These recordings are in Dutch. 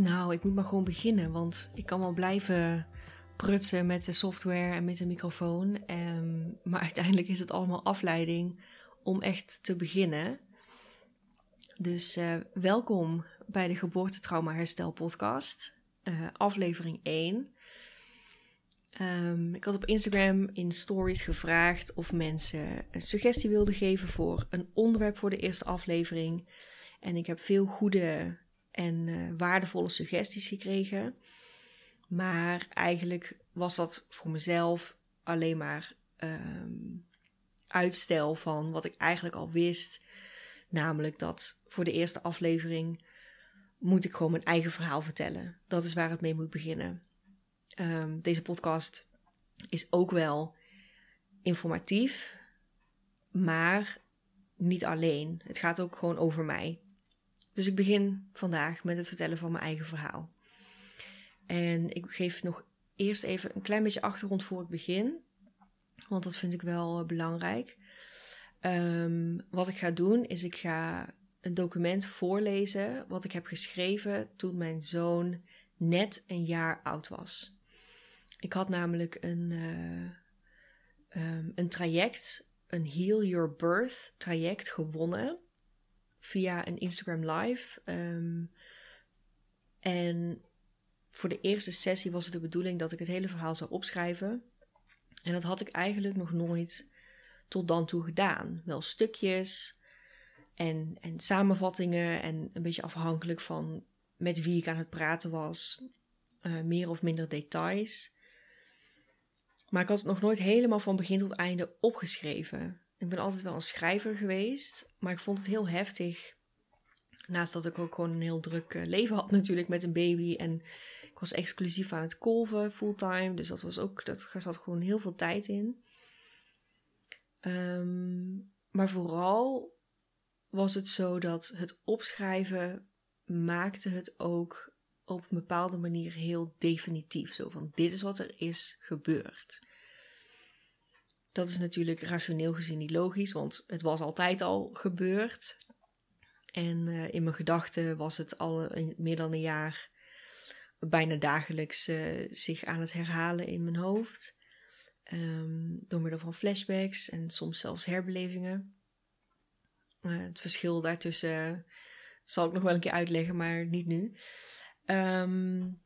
nou, ik moet maar gewoon beginnen. Want ik kan wel blijven prutsen met de software en met de microfoon. Ehm, maar uiteindelijk is het allemaal afleiding om echt te beginnen. Dus uh, welkom bij de Geboortetrauma Herstel Podcast, uh, aflevering 1. Um, ehm, ik had op Instagram in stories gevraagd of mensen een suggestie wilden geven voor een onderwerp voor de eerste aflevering. En ik heb veel goede en uh, waardevolle suggesties gekregen. Maar eigenlijk was dat voor mezelf alleen maar um, uitstel van wat ik eigenlijk al wist. Namelijk dat voor de eerste aflevering moet ik gewoon mijn eigen verhaal vertellen. Dat is waar het mee moet beginnen. Um, deze podcast is ook wel informatief, maar niet alleen. Het gaat ook gewoon over mij. Dus ik begin vandaag met het vertellen van mijn eigen verhaal. En ik geef nog eerst even een klein beetje achtergrond voor ik begin. Want dat vind ik wel eh, belangrijk. Um, wat ik ga doen is ik ga een document voorlezen wat ik heb geschreven toen mijn zoon net een jaar oud was. Ik had namelijk een, uh, um, een traject, een Heal Your Birth traject gewonnen via een Instagram Live. Um, en voor de eerste sessie was het de bedoeling dat ik het hele verhaal zou opschrijven. En dat had ik eigenlijk nog nooit tot dan toe gedaan. Wel stukjes en, en samenvattingen en een beetje afhankelijk van met wie ik aan het praten was. Uh, meer of minder details. Maar ik had het nog nooit helemaal van begin tot einde opgeschreven. Ik ben altijd wel een schrijver geweest, maar ik vond het heel heftig. Naast dat ik ook gewoon een heel druk eh, leven had natuurlijk met een baby. En ik was exclusief aan het kolven fulltime. Dus dat was ook, dat zat gewoon heel veel tijd in. Um, maar vooral was het zo dat het opschrijven maakte het ook op een bepaalde manier heel definitief. Zo van dit is wat er is gebeurd. Dat is natuurlijk rationeel gezien niet logisch, want het was altijd al gebeurd. En uh, in mijn gedachten was het al meer dan een jaar bijna dagelijks uh, zich aan het herhalen in mijn hoofd. Um, door middel van flashbacks en soms zelfs herbelevingen. Uh, het verschil daartussen zal ik nog wel een keer uitleggen, maar niet nu. Um,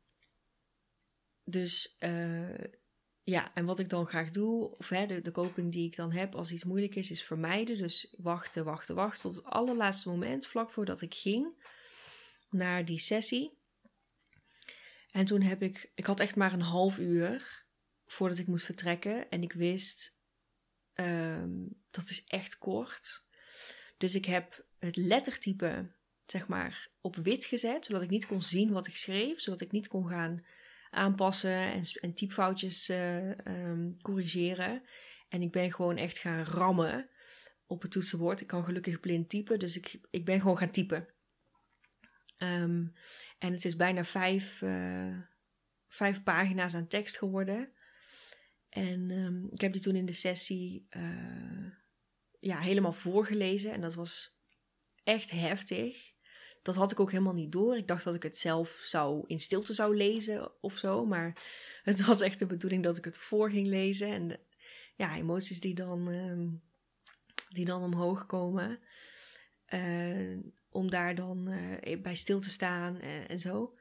dus ja, en wat ik dan graag doe, of hè, de, de coping die ik dan heb als iets moeilijk is, is vermijden. Dus wachten, wachten, wachten tot het allerlaatste moment, vlak voordat ik ging naar die sessie. En toen heb ik, ik had echt maar een half uur voordat ik moest vertrekken. En ik wist, um, dat is echt kort. Dus ik heb het lettertype, zeg maar, op wit gezet, zodat ik niet kon zien wat ik schreef, zodat ik niet kon gaan aanpassen en, en typfoutjes uh, um, corrigeren. En ik ben gewoon echt gaan rammen op het toetsenbord. Ik kan gelukkig blind typen, dus ik, ik ben gewoon gaan typen. Um, en het is bijna vijf, uh, vijf pagina's aan tekst geworden. En um, ik heb die toen in de sessie uh, ja, helemaal voorgelezen. En dat was echt heftig dat had ik ook helemaal niet door. Ik dacht dat ik het zelf zou in stilte zou lezen of zo. Maar het was echt de bedoeling dat ik het voor ging lezen. En ja, emoties die dan, uh, die dan omhoog komen. Uh, om daar dan uh, bij stil te staan en, en zo.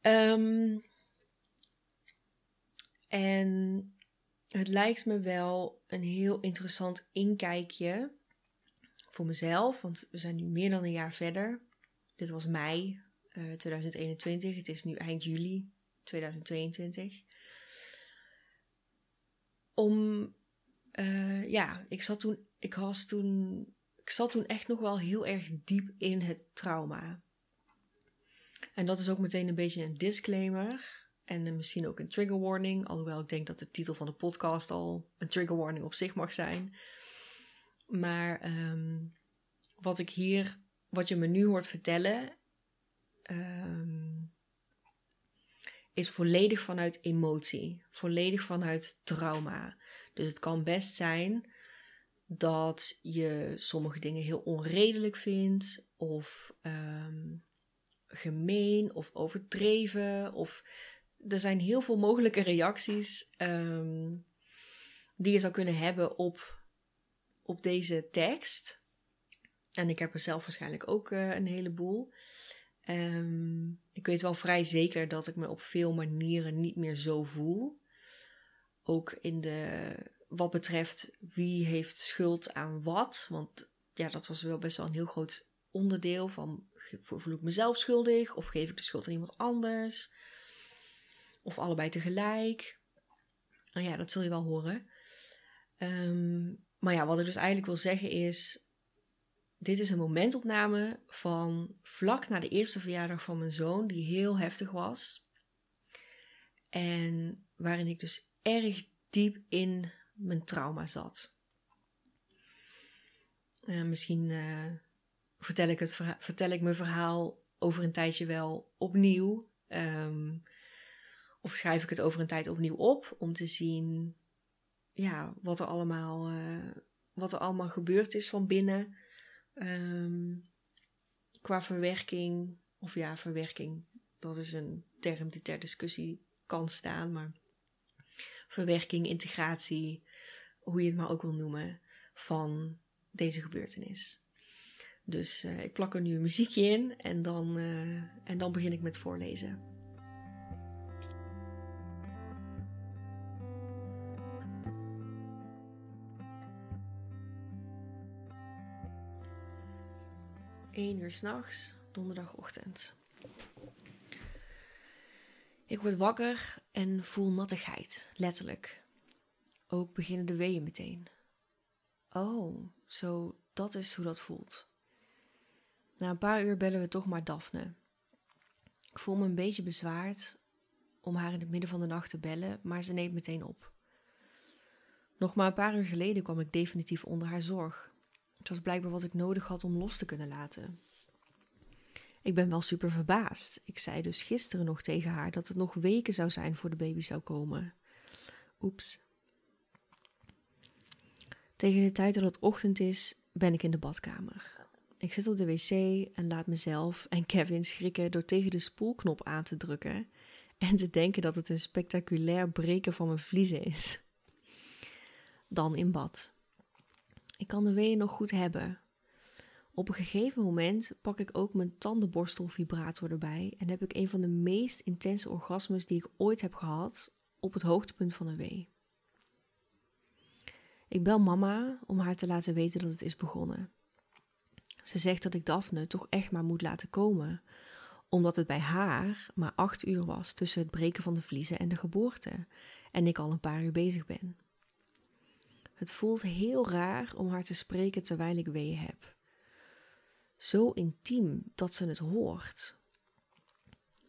Um, en het lijkt me wel een heel interessant inkijkje voor mezelf, want we zijn nu meer dan een jaar verder. Dit was mei uh, eh, 2021, het is nu eind juli 2022. Om, uh, ja, ik zat toen, ik was toen, ik zat toen echt nog wel heel erg diep in het trauma. En dat is ook meteen een beetje een disclaimer. En misschien ook een trigger warning. Alhoewel ik denk dat de titel van de podcast al een trigger warning op zich mag zijn. Maar um, wat ik hier, wat je me nu hoort vertellen, um, is volledig vanuit emotie, volledig vanuit trauma. Dus het kan best zijn dat je sommige dingen heel onredelijk vindt of um, gemeen of overdreven. Of er zijn heel veel mogelijke reacties ehm, die je zou kunnen hebben op, op deze tekst. En ik heb er zelf waarschijnlijk ook uh, een heleboel. Um, ik weet wel vrij zeker dat ik me op veel manieren niet meer zo voel. Ook in de, wat betreft wie heeft schuld aan wat. Want ja, dat was wel best wel een heel groot onderdeel van voel ik mezelf schuldig of geef ik de schuld aan iemand anders? Of allebei tegelijk? Nou ja, dat zul je wel horen. Um, maar ja, wat ik dus eigenlijk wil zeggen is, dit is een momentopname van vlak na de eerste verjaardag van mijn zoon, die heel heftig was. En waarin ik dus erg diep in mijn trauma zat. Uh, misschien uh, vertel, ik het, vertel ik mijn verhaal over een tijdje wel opnieuw. Um, of schrijf ik het over een tijd opnieuw op om te zien ja, wat, er allemaal, uh, wat er allemaal gebeurd is van binnen. Um, qua verwerking, of ja, verwerking, dat is een term die ter discussie kan staan, maar verwerking, integratie, hoe je het maar ook wil noemen, van deze gebeurtenis. Dus uh, ik plak er nu een muziekje in en dan, uh, en dan begin ik met voorlezen. Eén uur s'nachts, donderdagochtend. Ik word wakker en voel nattigheid, letterlijk. Ook beginnen de weeën meteen. Oh, zo, dat is hoe dat voelt. Na een paar uur bellen we toch maar Daphne. Ik voel me een beetje bezwaard om haar in het midden van de nacht te bellen, maar ze neemt meteen op. Nog maar een paar uur geleden kwam ik definitief onder haar zorg. Het was blijkbaar wat ik nodig had om los te kunnen laten. Ik ben wel super verbaasd. Ik zei dus gisteren nog tegen haar dat het nog weken zou zijn voor de baby zou komen. Oeps. Tegen de tijd dat het ochtend is, ben ik in de badkamer. Ik zit op de wc en laat mezelf en Kevin schrikken door tegen de spoelknop aan te drukken en te denken dat het een spectaculair breken van mijn vliezen is. Dan in bad. Ik kan de weeën nog goed hebben. Op een gegeven moment pak ik ook mijn tandenborstelvibrator erbij en heb ik een van de meest intense orgasmes die ik ooit heb gehad op het hoogtepunt van een wee. Ik bel mama om haar te laten weten dat het is begonnen. Ze zegt dat ik Daphne toch echt maar moet laten komen, omdat het bij haar maar acht uur was tussen het breken van de vliezen en de geboorte en ik al een paar uur bezig ben. Het voelt heel raar om haar te spreken terwijl ik wee heb. Zo intiem dat ze het hoort.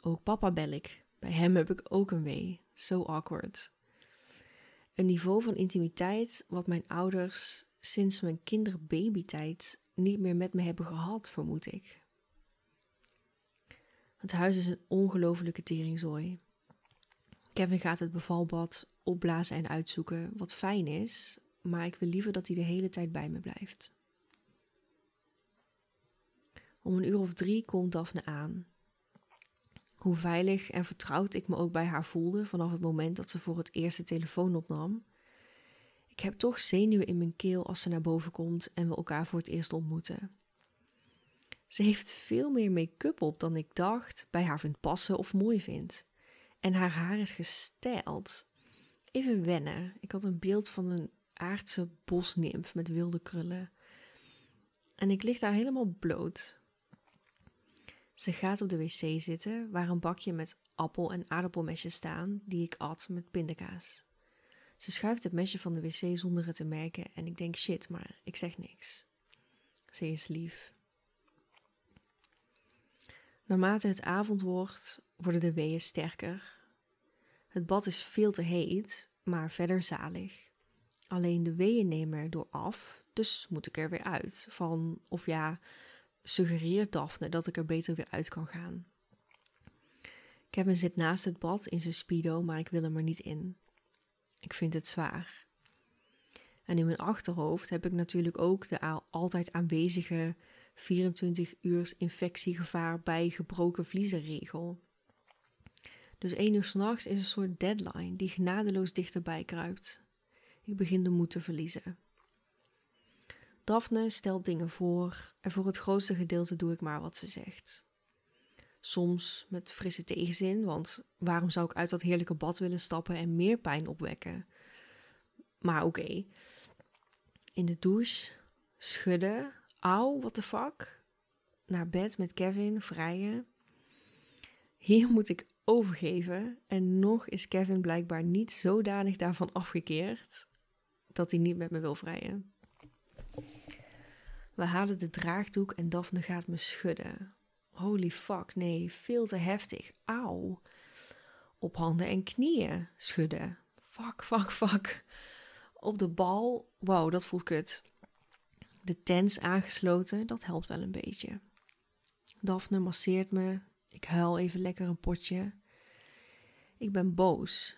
Ook papa bel ik. Bij hem heb ik ook een wee. Zo awkward. Een niveau van intimiteit wat mijn ouders sinds mijn kinderbabytijd niet meer met me hebben gehad, vermoed ik. Het huis is een ongelofelijke teringzooi. Kevin gaat het bevalbad opblazen en uitzoeken, wat fijn is, maar ik wil liever dat hij de hele tijd bij me blijft. Om een uur of drie komt Daphne aan. Hoe veilig en vertrouwd ik me ook bij haar voelde vanaf het moment dat ze voor het eerst de telefoon opnam. Ik heb toch zenuwen in mijn keel als ze naar boven komt en we elkaar voor het eerst ontmoeten. Ze heeft veel meer make-up op dan ik dacht bij haar vindt passen of mooi vindt. En haar haar is gestyled. Even wennen. Ik had een beeld van een aardse bosnimf met wilde krullen. En ik lig daar helemaal bloot. Ze gaat op de wc zitten, waar een bakje met appel- en aardappelmesjes staan, die ik at met pindakaas. Ze schuift het mesje van de wc zonder het te merken en ik denk shit, maar ik zeg niks. Ze is lief. Naarmate het avond wordt, worden de weeën sterker. Het bad is veel te heet, maar verder zalig. Alleen de weeën nemen er door af, dus moet ik er weer uit. Van, of ja, suggereert Daphne dat ik er beter weer uit kan gaan. Kevin zit naast het bad in zijn speedo, maar ik wil hem er niet in. Ik vind het zwaar. En in mijn achterhoofd heb ik natuurlijk ook de altijd aanwezige 24 uur infectiegevaar bij gebroken vliezenregel. Dus 1 uur s'nachts is een soort deadline die genadeloos dichterbij kruipt. Ik begin de moed te verliezen. Daphne stelt dingen voor en voor het grootste gedeelte doe ik maar wat ze zegt. Soms met frisse tegenzin, want waarom zou ik uit dat heerlijke bad willen stappen en meer pijn opwekken? Maar oké. In de douche, schudden, auw, what the fuck? Naar bed met Kevin, vrijen. Hier moet ik overgeven en nog is Kevin blijkbaar niet zodanig daarvan afgekeerd dat hij niet met me wil vrijen. We halen de draagdoek en Daphne gaat me schudden. Holy fuck, nee, veel te heftig. Auw. Op handen en knieën schudden. Fuck, fuck, fuck. Op de bal, wow, dat voelt kut. De tens aangesloten, dat helpt wel een beetje. Daphne masseert me. Ik huil even lekker een potje. Ik ben boos.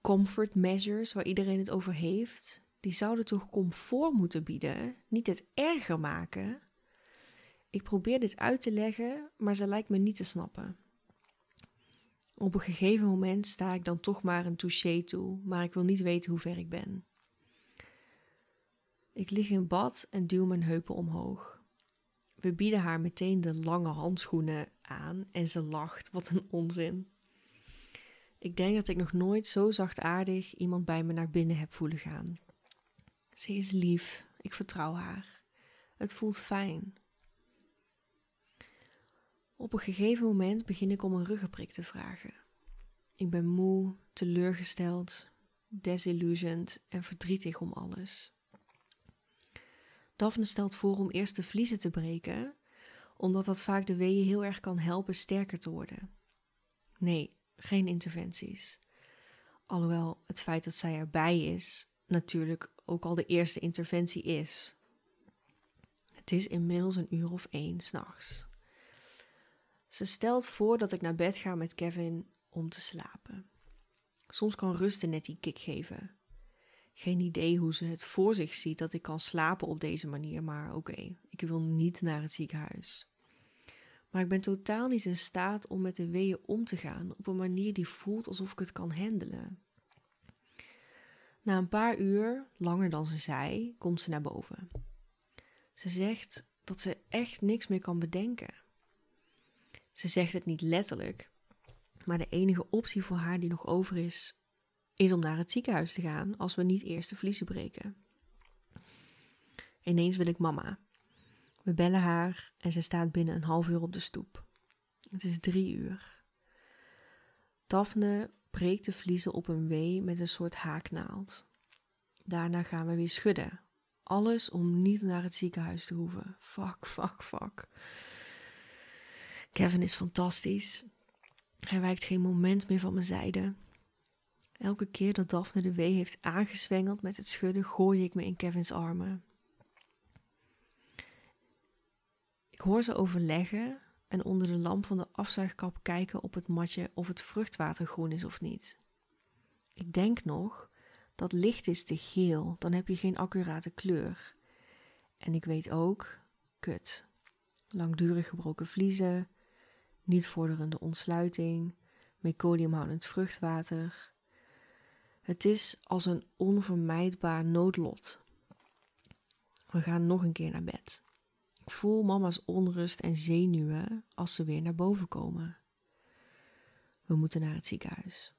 Comfort measures waar iedereen het over heeft, die zouden toch comfort moeten bieden, niet het erger maken? Ik probeer dit uit te leggen, maar ze lijkt me niet te snappen. Op een gegeven moment sta ik dan toch maar een touché toe, maar ik wil niet weten hoe ver ik ben. Ik lig in bad en duw mijn heupen omhoog. We bieden haar meteen de lange handschoenen aan en ze lacht. Wat een onzin. Ik denk dat ik nog nooit zo zachtaardig iemand bij me naar binnen heb voelen gaan. Ze is lief, ik vertrouw haar. Het voelt fijn. Op een gegeven moment begin ik om een ruggenprik te vragen. Ik ben moe, teleurgesteld, desillusioned en verdrietig om alles. Daphne stelt voor om eerst de vliezen te breken, omdat dat vaak de weeën heel erg kan helpen sterker te worden. Nee, geen interventies. Alhoewel het feit dat zij erbij is natuurlijk ook al de eerste interventie is. Het is inmiddels een uur of één s'nachts. Ze stelt voor dat ik naar bed ga met Kevin om te slapen. Soms kan rusten net die kick geven. Geen idee hoe ze het voor zich ziet dat ik kan slapen op deze manier, maar oké, ik wil niet naar het ziekenhuis. Maar ik ben totaal niet in staat om met de weeën om te gaan op een manier die voelt alsof ik het kan handelen. Na een paar uur, langer dan ze zei, komt ze naar boven. Ze zegt dat ze echt niks meer kan bedenken. Ze zegt het niet letterlijk, maar de enige optie voor haar die nog over is, is om naar het ziekenhuis te gaan als we niet eerst de vliezen breken. Ineens wil ik mama. We bellen haar en ze staat binnen een half uur op de stoep. Het is drie uur. Daphne breekt de vliezen op een wee met een soort haaknaald. Daarna gaan we weer schudden. Alles om niet naar het ziekenhuis te hoeven. Fuck, fuck, fuck. Kevin is fantastisch. Hij wijkt geen moment meer van mijn zijde. Elke keer dat Daphne de wee heeft aangezwengeld met het schudden, gooi ik me in Kevins armen. Ik hoor ze overleggen en onder de lamp van de afzuigkap kijken op het matje of het vruchtwater groen is of niet. Ik denk nog, dat licht is te geel, dan heb je geen accurate kleur. En ik weet ook, kut. Langdurig gebroken vliezen, niet vorderende ontsluiting, meconiumhoudend vruchtwater. Het is als een onvermijdbaar noodlot. We gaan nog een keer naar bed. Voel mama's onrust en zenuwen als ze weer naar boven komen. We moeten naar het ziekenhuis.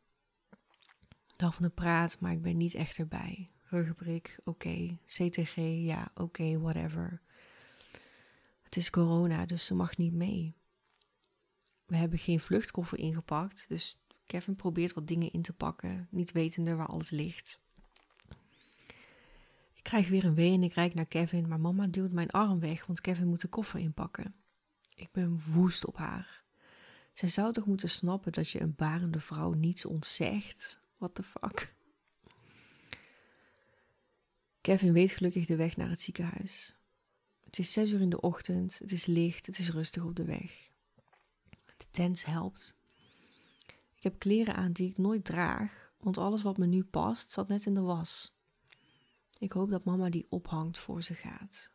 Daphne praat, maar ik ben niet echt erbij. Ruggenprik, oké. CTG, ja, oké, whatever. Het is corona, dus ze mag niet mee. We hebben geen vluchtkoffer ingepakt, dus Kevin probeert wat dingen in te pakken, niet wetende waar alles ligt. Ik krijg weer een wee en ik rijd naar Kevin, maar mama duwt mijn arm weg, want Kevin moet de koffer inpakken. Ik ben woest op haar. Zij zou toch moeten snappen dat je een barende vrouw niets ontzegt? What the fuck? Kevin weet gelukkig de weg naar het ziekenhuis. Het is zes uur in de ochtend, het is licht, het is rustig op de weg. De tent helpt. Ik heb kleren aan die ik nooit draag, want alles wat me nu past zat net in de was. Ik hoop dat mama die ophangt voor ze gaat.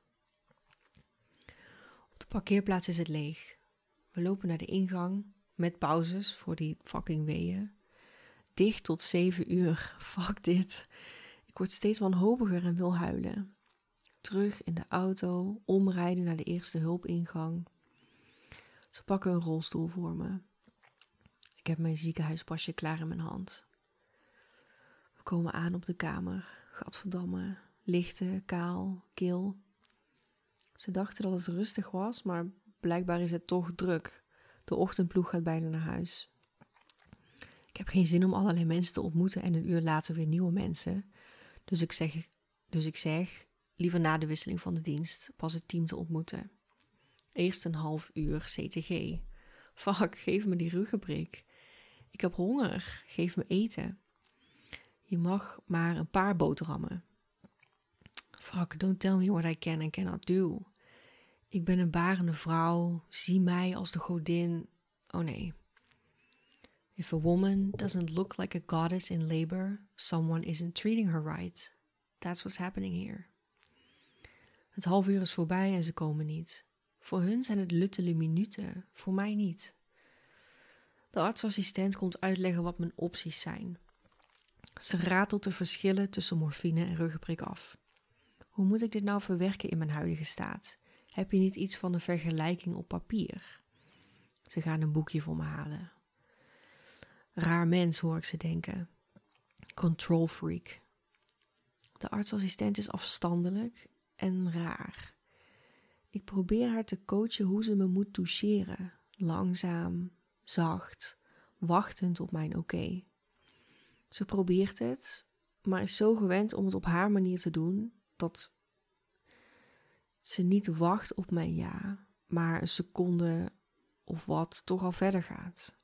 Op de parkeerplaats is het leeg. We lopen naar de ingang met pauzes voor die fucking weeën. Dicht tot 7 uur. Fuck dit. Ik word steeds wanhopiger en wil huilen. Terug in de auto, omrijden naar de eerste hulpingang. Ze pakken een rolstoel voor me. Ik heb mijn ziekenhuispasje klaar in mijn hand. We komen aan op de kamer. Gadverdamme. Lichte, kaal, kil. Ze dachten dat het rustig was, maar blijkbaar is het toch druk. De ochtendploeg gaat bijna naar huis. Ik heb geen zin om allerlei mensen te ontmoeten en een uur later weer nieuwe mensen. Dus ik zeg, dus ik zeg liever na de wisseling van de dienst pas het team te ontmoeten. Eerst een half uur CTG. Fuck, geef me die ruggenprik. Ik heb honger, geef me eten. Je mag maar een paar boterhammen. Fuck, don't tell me what I can and cannot do. Ik ben een barende vrouw, zie mij als de godin. Oh nee. If a woman doesn't look like a goddess in labor, someone isn't treating her right. That's what's happening here. Het half uur is voorbij en ze komen niet. Voor hun zijn het luttele minuten, voor mij niet. De artsassistent komt uitleggen wat mijn opties zijn. Ze ratelt de verschillen tussen morfine en ruggenprik af. Hoe moet ik dit nou verwerken in mijn huidige staat? Heb je niet iets van een vergelijking op papier? Ze gaan een boekje voor me halen. Raar mens hoor ik ze denken. Control freak. De artsassistent is afstandelijk en raar. Ik probeer haar te coachen hoe ze me moet toucheren. Langzaam, zacht, wachtend op mijn oké. Ze probeert het, maar is zo gewend om het op haar manier te doen dat ze niet wacht op mijn ja, maar een seconde of wat toch al verder gaat.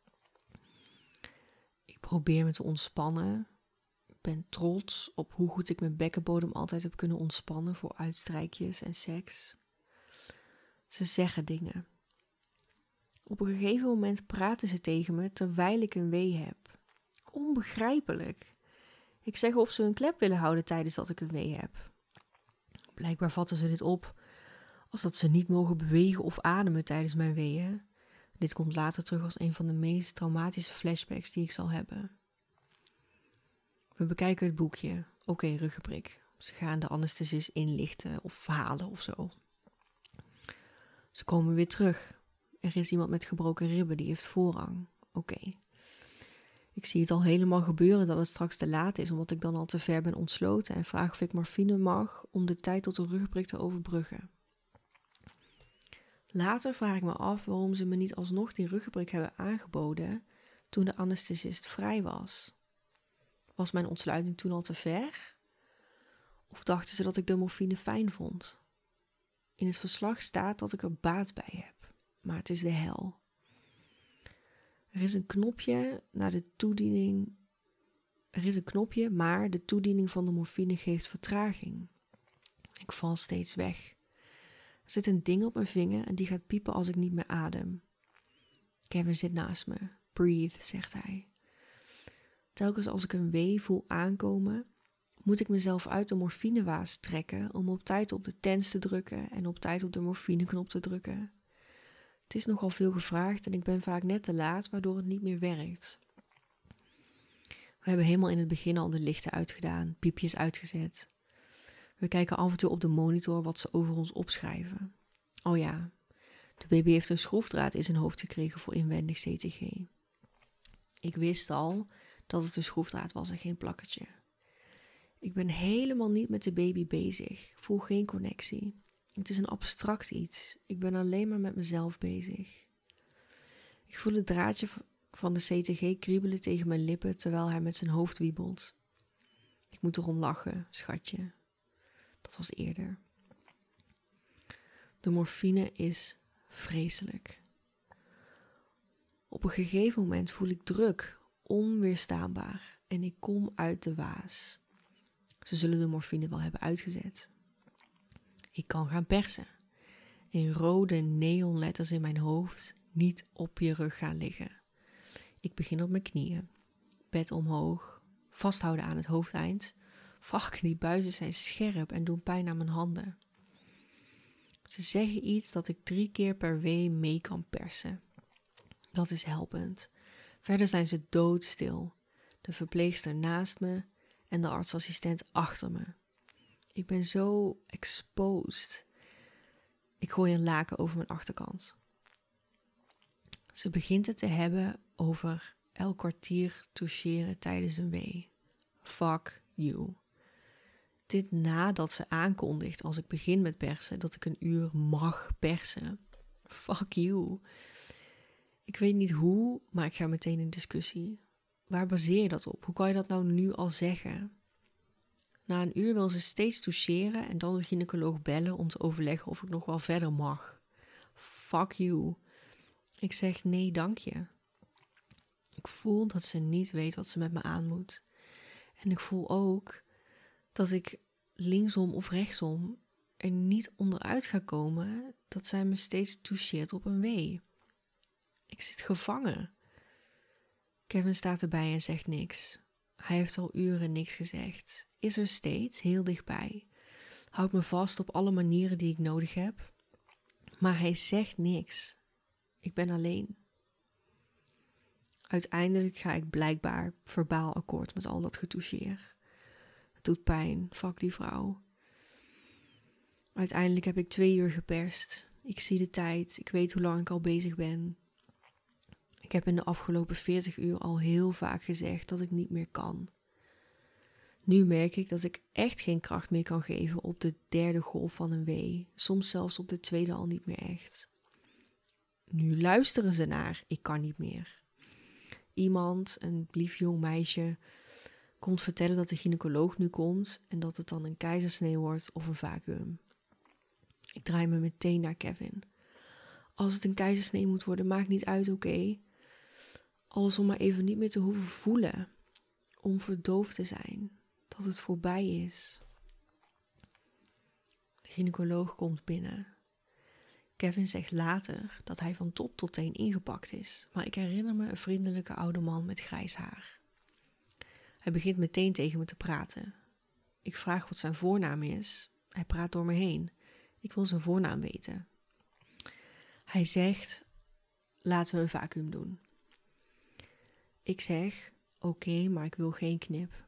Ik probeer me te ontspannen. Ik ben trots op hoe goed ik mijn bekkenbodem altijd heb kunnen ontspannen voor uitstrijkjes en seks. Ze zeggen dingen. Op een gegeven moment praten ze tegen me terwijl ik een wee heb. Onbegrijpelijk. Ik zeg of ze hun klep willen houden tijdens dat ik een wee heb. Blijkbaar vatten ze dit op als dat ze niet mogen bewegen of ademen tijdens mijn weeën. Dit komt later terug als een van de meest traumatische flashbacks die ik zal hebben. We bekijken het boekje. Oké, ruggenprik. Ze gaan de anesthesist inlichten of verhalen of zo. Ze komen weer terug. Er is iemand met gebroken ribben, die heeft voorrang. Oké. Ik zie het al helemaal gebeuren dat het straks te laat is, omdat ik dan al te ver ben ontsloten en vraag of ik morfine mag om de tijd tot de ruggenprik te overbruggen. Later vraag ik me af waarom ze me niet alsnog die ruggenprik hebben aangeboden toen de anesthesist vrij was. Was mijn ontsluiting toen al te ver? Of dachten ze dat ik de morfine fijn vond? In het verslag staat dat ik er baat bij heb, maar het is de hel. Er is een knopje naar de toediening. Er is een knopje, maar de toediening van de morfine geeft vertraging. Ik val steeds weg. Er zit een ding op mijn vinger en die gaat piepen als ik niet meer adem. Kevin zit naast me. Breathe, zegt hij. Telkens als ik een wee voel aankomen, moet ik mezelf uit de morfinewaas trekken om op tijd op de tens te drukken en op tijd op de morfineknop te drukken. Het is nogal veel gevraagd en ik ben vaak net te laat, waardoor het niet meer werkt. We hebben helemaal in het begin al de lichten uitgedaan, piepjes uitgezet. We kijken af en toe op de monitor wat ze over ons opschrijven. Oh ja, de baby heeft een schroefdraad in zijn hoofd gekregen voor inwendig CTG. Ik wist al dat het een schroefdraad was en geen plakketje. Ik ben helemaal niet met de baby bezig, voel geen connectie. Het is een abstract iets. Ik ben alleen maar met mezelf bezig. Ik voel het draadje van de CTG kriebelen tegen mijn lippen terwijl hij met zijn hoofd wiebelt. Ik moet erom lachen, schatje. Dat was eerder. De morfine is vreselijk. Op een gegeven moment voel ik druk, onweerstaanbaar, en ik kom uit de waas. Ze zullen de morfine wel hebben uitgezet. Ik kan gaan persen. In rode neonletters in mijn hoofd, niet op je rug gaan liggen. Ik begin op mijn knieën, bed omhoog, vasthouden aan het hoofdeind. Fuck, die buizen zijn scherp en doen pijn aan mijn handen. Ze zeggen iets dat ik drie keer per wee mee kan persen. Dat is helpend. Verder zijn ze doodstil. De verpleegster naast me en de artsassistent achter me. Ik ben zo exposed. Ik gooi een laken over mijn achterkant. Ze begint het te hebben over elk kwartier toucheren tijdens een wee. Fuck you. Dit nadat ze aankondigt als ik begin met persen dat ik een uur mag persen. Fuck you. Ik weet niet hoe, maar ik ga meteen in discussie. Waar baseer je dat op? Hoe kan je dat nou nu al zeggen? Na een uur wil ze steeds toucheren en dan de gynaecoloog bellen om te overleggen of ik nog wel verder mag. Fuck you. Ik zeg nee, dank je. Ik voel dat ze niet weet wat ze met me aan moet. En ik voel ook dat ik linksom of rechtsom er niet onderuit ga komen dat zij me steeds toucheert op een wee. Ik zit gevangen. Kevin staat erbij en zegt niks. Hij heeft al uren niks gezegd. Is er steeds heel dichtbij. Houdt me vast op alle manieren die ik nodig heb. Maar hij zegt niks. Ik ben alleen. Uiteindelijk ga ik blijkbaar verbaal akkoord met al dat getoucheer. Het doet pijn, fuck die vrouw. Uiteindelijk heb ik twee uur geperst. Ik zie de tijd, ik weet hoe lang ik al bezig ben. Ik heb in de afgelopen 40 uur al heel vaak gezegd dat ik niet meer kan. Nu merk ik dat ik echt geen kracht meer kan geven op de derde golf van een wee, soms zelfs op de tweede al niet meer echt. Nu luisteren ze naar, ik kan niet meer. Iemand, een lief jong meisje, komt vertellen dat de gynaecoloog nu komt en dat het dan een keizersnee wordt of een vacuüm. Ik draai me meteen naar Kevin. Als het een keizersnee moet worden, maakt niet uit, oké. Alles om maar even niet meer te hoeven voelen. Om verdoofd te zijn. Dat het voorbij is. De gynaecoloog komt binnen. Kevin zegt later dat hij van top tot teen ingepakt is, maar ik herinner me een vriendelijke oude man met grijs haar. Hij begint meteen tegen me te praten. Ik vraag wat zijn voornaam is. Hij praat door me heen. Ik wil zijn voornaam weten. Hij zegt: Laten we een vacuüm doen. Ik zeg: Oké, maar ik wil geen knip.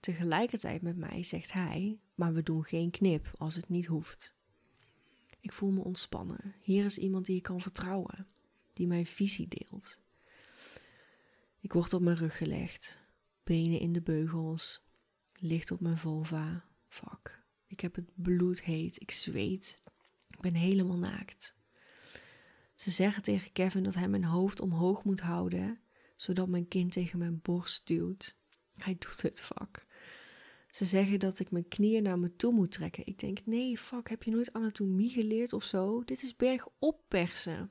Tegelijkertijd met mij zegt hij: Maar we doen geen knip als het niet hoeft. Ik voel me ontspannen. Hier is iemand die ik kan vertrouwen, die mijn visie deelt. Ik word op mijn rug gelegd, benen in de beugels, licht op mijn vulva. Fuck. Ik heb het bloed heet, ik zweet. Ik ben helemaal naakt. Ze zeggen tegen Kevin dat hij mijn hoofd omhoog moet houden, zodat mijn kind tegen mijn borst duwt. Hij doet het, fuck. Ze zeggen dat ik mijn knieën naar me toe moet trekken. Ik denk, nee, fuck, heb je nooit anatomie geleerd of zo? Dit is bergop persen.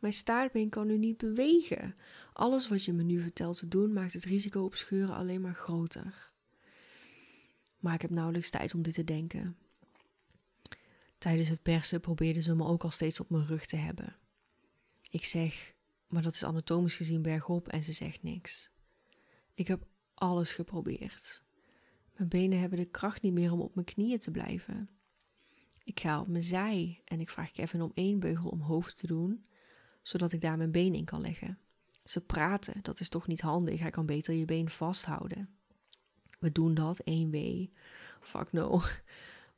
Mijn staartbeen kan nu niet bewegen. Alles wat je me nu vertelt te doen, maakt het risico op scheuren alleen maar groter. Maar ik heb nauwelijks tijd om dit te denken. Tijdens het persen probeerden ze me ook al steeds op mijn rug te hebben. Ik zeg, maar dat is anatomisch gezien bergop en ze zegt niks. Ik heb alles geprobeerd. Mijn benen hebben de kracht niet meer om op mijn knieën te blijven. Ik ga op mijn zij en ik vraag Kevin om één beugel omhoog te doen, zodat ik daar mijn been in kan leggen. Ze praten, dat is toch niet handig, hij kan beter je been vasthouden. We doen dat, één w. Fuck no.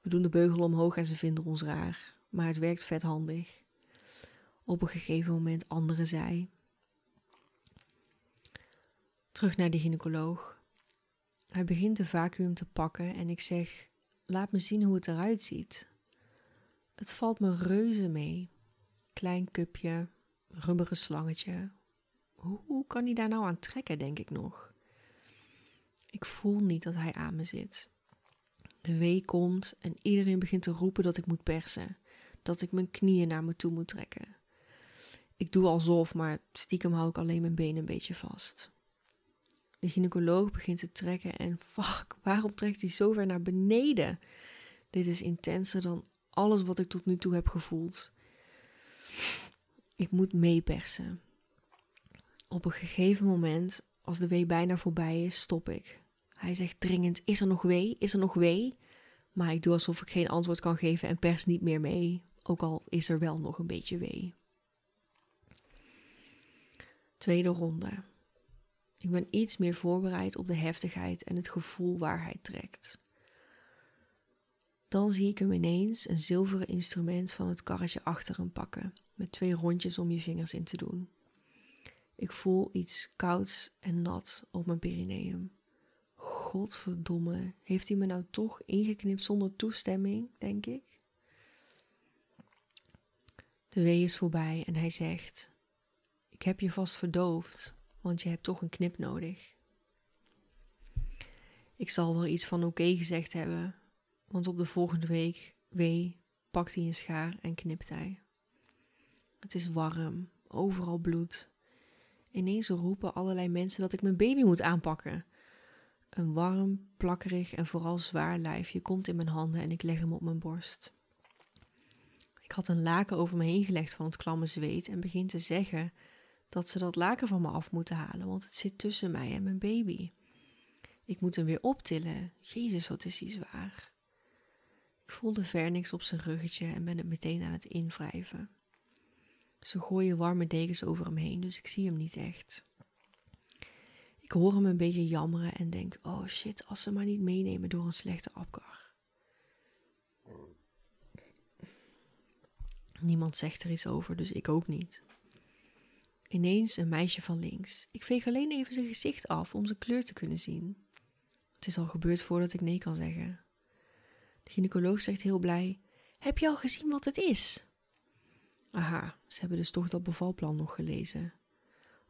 We doen de beugel omhoog en ze vinden ons raar, maar het werkt vet handig. Op een gegeven moment andere zij. Terug naar de gynaecoloog. Hij begint de vacuüm te pakken en ik zeg: Laat me zien hoe het eruit ziet. Het valt me reuze mee. Klein cupje, rubberen slangetje. Hoe kan hij daar nou aan trekken, denk ik nog? Ik voel niet dat hij aan me zit. De wee komt en iedereen begint te roepen dat ik moet persen. Dat ik mijn knieën naar me toe moet trekken. Ik doe alsof, maar stiekem hou ik alleen mijn benen een beetje vast. De gynaecoloog begint te trekken en fuck, waarom trekt hij zo ver naar beneden? Dit is intenser dan alles wat ik tot nu toe heb gevoeld. Ik moet meepersen. Op een gegeven moment, als de wee bijna voorbij is, stop ik. Hij zegt dringend: Is er nog wee? Is er nog wee? Maar ik doe alsof ik geen antwoord kan geven en pers niet meer mee, ook al is er wel nog een beetje wee. Tweede ronde. Ik ben iets meer voorbereid op de heftigheid en het gevoel waar hij trekt. Dan zie ik hem ineens een zilveren instrument van het karretje achter hem pakken, met twee rondjes om je vingers in te doen. Ik voel iets kouds en nat op mijn perineum. Godverdomme, heeft hij me nou toch ingeknipt zonder toestemming, denk ik? De wee is voorbij en hij zegt: Ik heb je vast verdoofd, want je hebt toch een knip nodig. Ik zal wel iets van oké gezegd hebben, want op de volgende week, wee, pakt hij een schaar en knipt hij. Het is warm, overal bloed. Ineens roepen allerlei mensen dat ik mijn baby moet aanpakken. Een warm, plakkerig en vooral zwaar lijfje komt in mijn handen en ik leg hem op mijn borst. Ik had een laken over me heen gelegd van het klamme zweet en begin te zeggen dat ze dat laken van me af moeten halen, want het zit tussen mij en mijn baby. Ik moet hem weer optillen. Jezus, wat is hij zwaar. Ik voelde ver niks op zijn ruggetje en ben het meteen aan het invrijven. Ze gooien warme dekens over hem heen, dus ik zie hem niet echt. Ik hoor hem een beetje jammeren en denk: oh shit, als ze maar niet meenemen door een slechte afkar. Niemand zegt er iets over, dus ik ook niet. Ineens een meisje van links. Ik veeg alleen even zijn gezicht af om zijn kleur te kunnen zien. Het is al gebeurd voordat ik nee kan zeggen. De gynaecoloog zegt heel blij: Heb je al gezien wat het is? Aha, ze hebben dus toch dat bevalplan nog gelezen.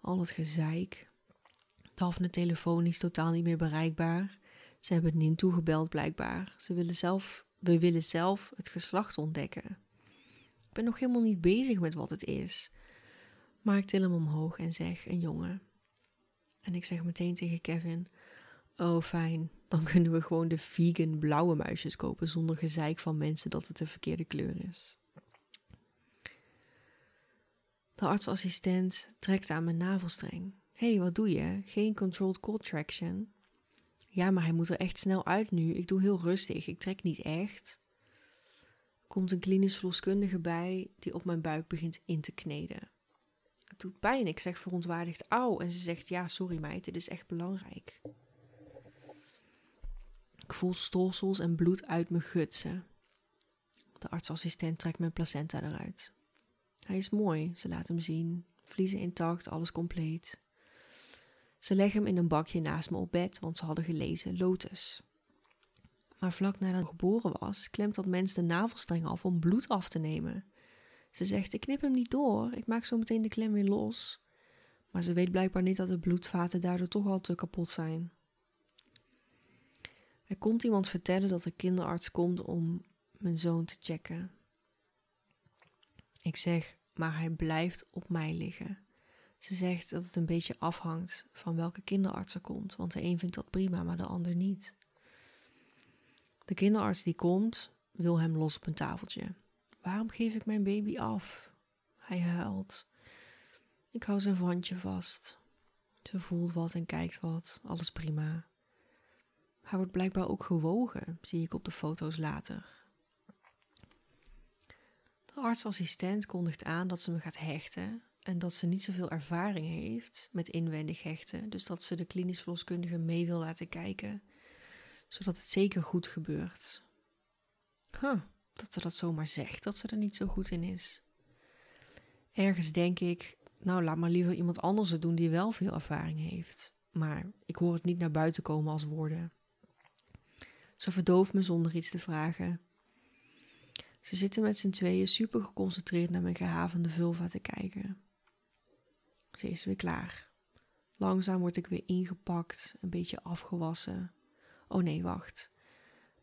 Al het gezeik. Daphne is totaal niet meer bereikbaar. Ze hebben niet toegebeld blijkbaar. Ze willen zelf, we willen zelf het geslacht ontdekken. Ik ben nog helemaal niet bezig met wat het is. Maar ik til hem omhoog en zeg een jongen. En ik zeg meteen tegen Kevin: Oh, fijn. Dan kunnen we gewoon de vegan blauwe muisjes kopen zonder gezeik van mensen dat het de verkeerde kleur is. De artsassistent trekt aan mijn navelstreng. Hé, hey, wat doe je? Geen controlled cold traction? Ja, maar hij moet er echt snel uit nu. Ik doe heel rustig. Ik trek niet echt. Komt een klinisch verloskundige bij die op mijn buik begint in te kneden. Het doet pijn. Ik zeg verontwaardigd auw. En ze zegt: Ja, sorry meid, dit is echt belangrijk. Ik voel stolsels en bloed uit me gutsen. De artsassistent trekt mijn placenta eruit. Hij is mooi, ze laat hem zien. Vliezen intact, alles compleet. Ze leggen hem in een bakje naast me op bed, want ze hadden gelezen Lotus. Maar vlak nadat hij geboren was, klemt dat mens de navelstreng af om bloed af te nemen. Ze zegt: Ik knip hem niet door, ik maak zo meteen de klem weer los. Maar ze weet blijkbaar niet dat de bloedvaten daardoor toch al te kapot zijn. Er komt iemand vertellen dat de kinderarts komt om mijn zoon te checken. Ik zeg, maar hij blijft op mij liggen. Ze zegt dat het een beetje afhangt van welke kinderarts er komt, want de een vindt dat prima, maar de ander niet. De kinderarts die komt, wil hem los op een tafeltje. Waarom geef ik mijn baby af? Hij huilt. Ik hou zijn vandje vast. Ze voelt wat en kijkt wat, alles prima. Hij wordt blijkbaar ook gewogen, zie ik op de foto's later. De artsassistent kondigt aan dat ze me gaat hechten en dat ze niet zoveel ervaring heeft met inwendig hechten, dus dat ze de klinisch verloskundige mee wil laten kijken, zodat het zeker goed gebeurt. Huh, dat ze dat zomaar zegt, dat ze er niet zo goed in is. Ergens denk ik, nou laat maar liever iemand anders het doen die wel veel ervaring heeft. Maar ik hoor het niet naar buiten komen als woorden. Ze verdooft me zonder iets te vragen. Ze zitten met z'n tweeën super geconcentreerd naar mijn gehavende vulva te kijken. Ze is weer klaar. Langzaam word ik weer ingepakt, een beetje afgewassen. Oh nee, wacht.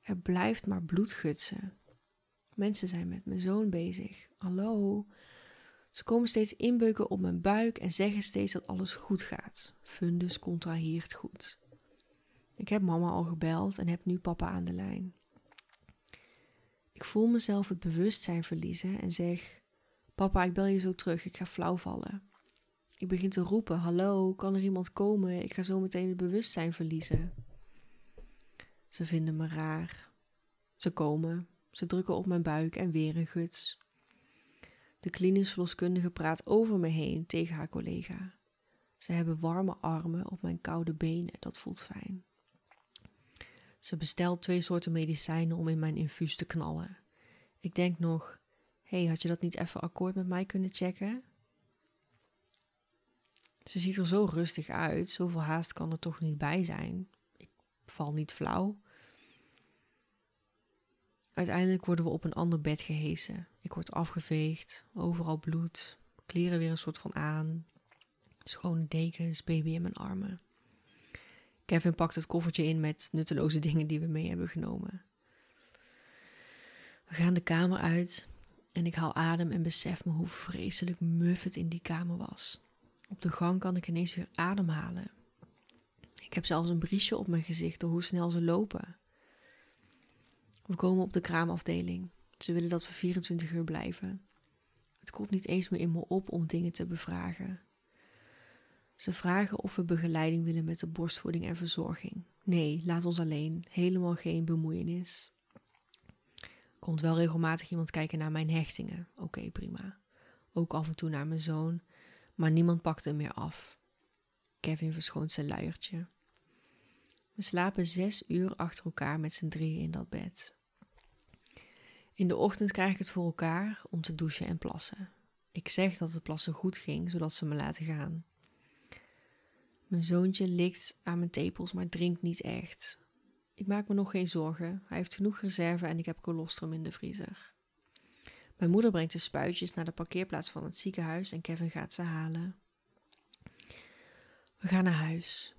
Er blijft maar bloed gutsen. Mensen zijn met mijn zoon bezig. Hallo. Ze komen steeds inbeuken op mijn buik en zeggen steeds dat alles goed gaat. Fundus contraheert goed. Ik heb mama al gebeld en heb nu papa aan de lijn. Ik voel mezelf het bewustzijn verliezen en zeg: Papa, ik bel je zo terug, ik ga flauw vallen. Ik begin te roepen: Hallo, kan er iemand komen? Ik ga zo meteen het bewustzijn verliezen. Ze vinden me raar. Ze komen, ze drukken op mijn buik en weer een guts. De klinisch verloskundige praat over me heen tegen haar collega. Ze hebben warme armen op mijn koude benen, dat voelt fijn. Ze bestelt twee soorten medicijnen om in mijn infuus te knallen. Ik denk nog, hey, had je dat niet even akkoord met mij kunnen checken? Ze ziet er zo rustig uit, zoveel haast kan er toch niet bij zijn. Ik val niet flauw. Uiteindelijk worden we op een ander bed gehesen. Ik word afgeveegd, overal bloed, kleren weer een soort van aan, schone dekens, baby in mijn armen. Kevin pakt het koffertje in met nutteloze dingen die we mee hebben genomen. We gaan de kamer uit en ik haal adem en besef me hoe vreselijk muf het in die kamer was. Op de gang kan ik ineens weer ademhalen. Ik heb zelfs een briesje op mijn gezicht door hoe snel ze lopen. We komen op de kraamafdeling. Ze willen dat we 24 uur blijven. Het komt niet eens meer in me op om dingen te bevragen. Ze vragen of we begeleiding willen met de borstvoeding en verzorging. Nee, laat ons alleen. Helemaal geen bemoeienis. Komt wel regelmatig iemand kijken naar mijn hechtingen. Oké, prima. Ook af en toe naar mijn zoon, maar niemand pakt hem meer af. Kevin verschoont zijn luiertje. We slapen zes uur achter elkaar met z'n drieën in dat bed. In de ochtend krijg ik het voor elkaar om te douchen en plassen. Ik zeg dat het plassen goed ging, zodat ze me laten gaan. Mijn zoontje likt aan mijn tepels, maar drinkt niet echt. Ik maak me nog geen zorgen. Hij heeft genoeg reserve en ik heb colostrum in de vriezer. Mijn moeder brengt de spuitjes naar de parkeerplaats van het ziekenhuis en Kevin gaat ze halen. We gaan naar huis.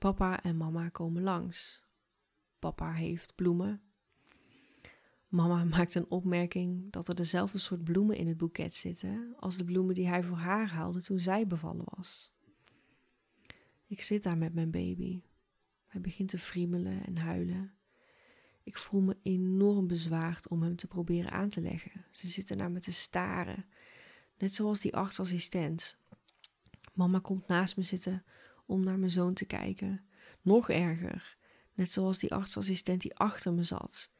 Papa en mama komen langs. Papa heeft bloemen. Mama maakt een opmerking dat er dezelfde soort bloemen in het boeket zitten als de bloemen die hij voor haar haalde toen zij bevallen was. Ik zit daar met mijn baby. Hij begint te friemelen en huilen. Ik voel me enorm bezwaard om hem te proberen aan te leggen. Ze zitten naar me te staren, net zoals die artsassistent. Mama komt naast me zitten om naar mijn zoon te kijken. Nog erger, net zoals die artsassistent die achter me zat,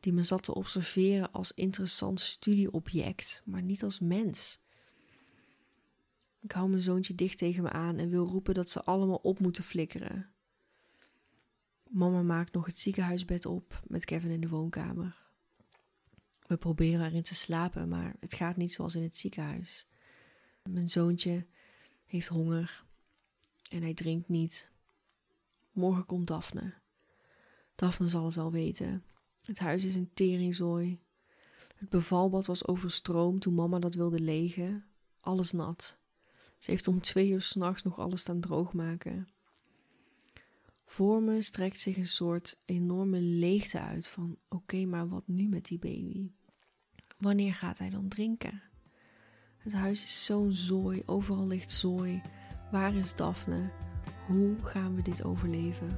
die me zat te observeren als interessant studieobject, maar niet als mens. Ik hou mijn zoontje dicht tegen me aan en wil roepen dat ze allemaal op moeten flikkeren. Mama maakt nog het ziekenhuisbed op met Kevin in de woonkamer. We proberen erin te slapen, maar het gaat niet zoals in het ziekenhuis. Mijn zoontje heeft honger en hij drinkt niet. Morgen komt Daphne. Daphne zal het wel weten. Het huis is een teringzooi. Het bevalbad was overstroomd toen mama dat wilde legen. Alles nat. Ze heeft om twee uur s'nachts nog alles staan droogmaken. Voor me strekt zich een soort enorme leegte uit van oké, maar wat nu met die baby? Wanneer gaat hij dan drinken? Het huis is zo'n zooi, overal ligt zooi. Waar is Daphne? Hoe gaan we dit overleven?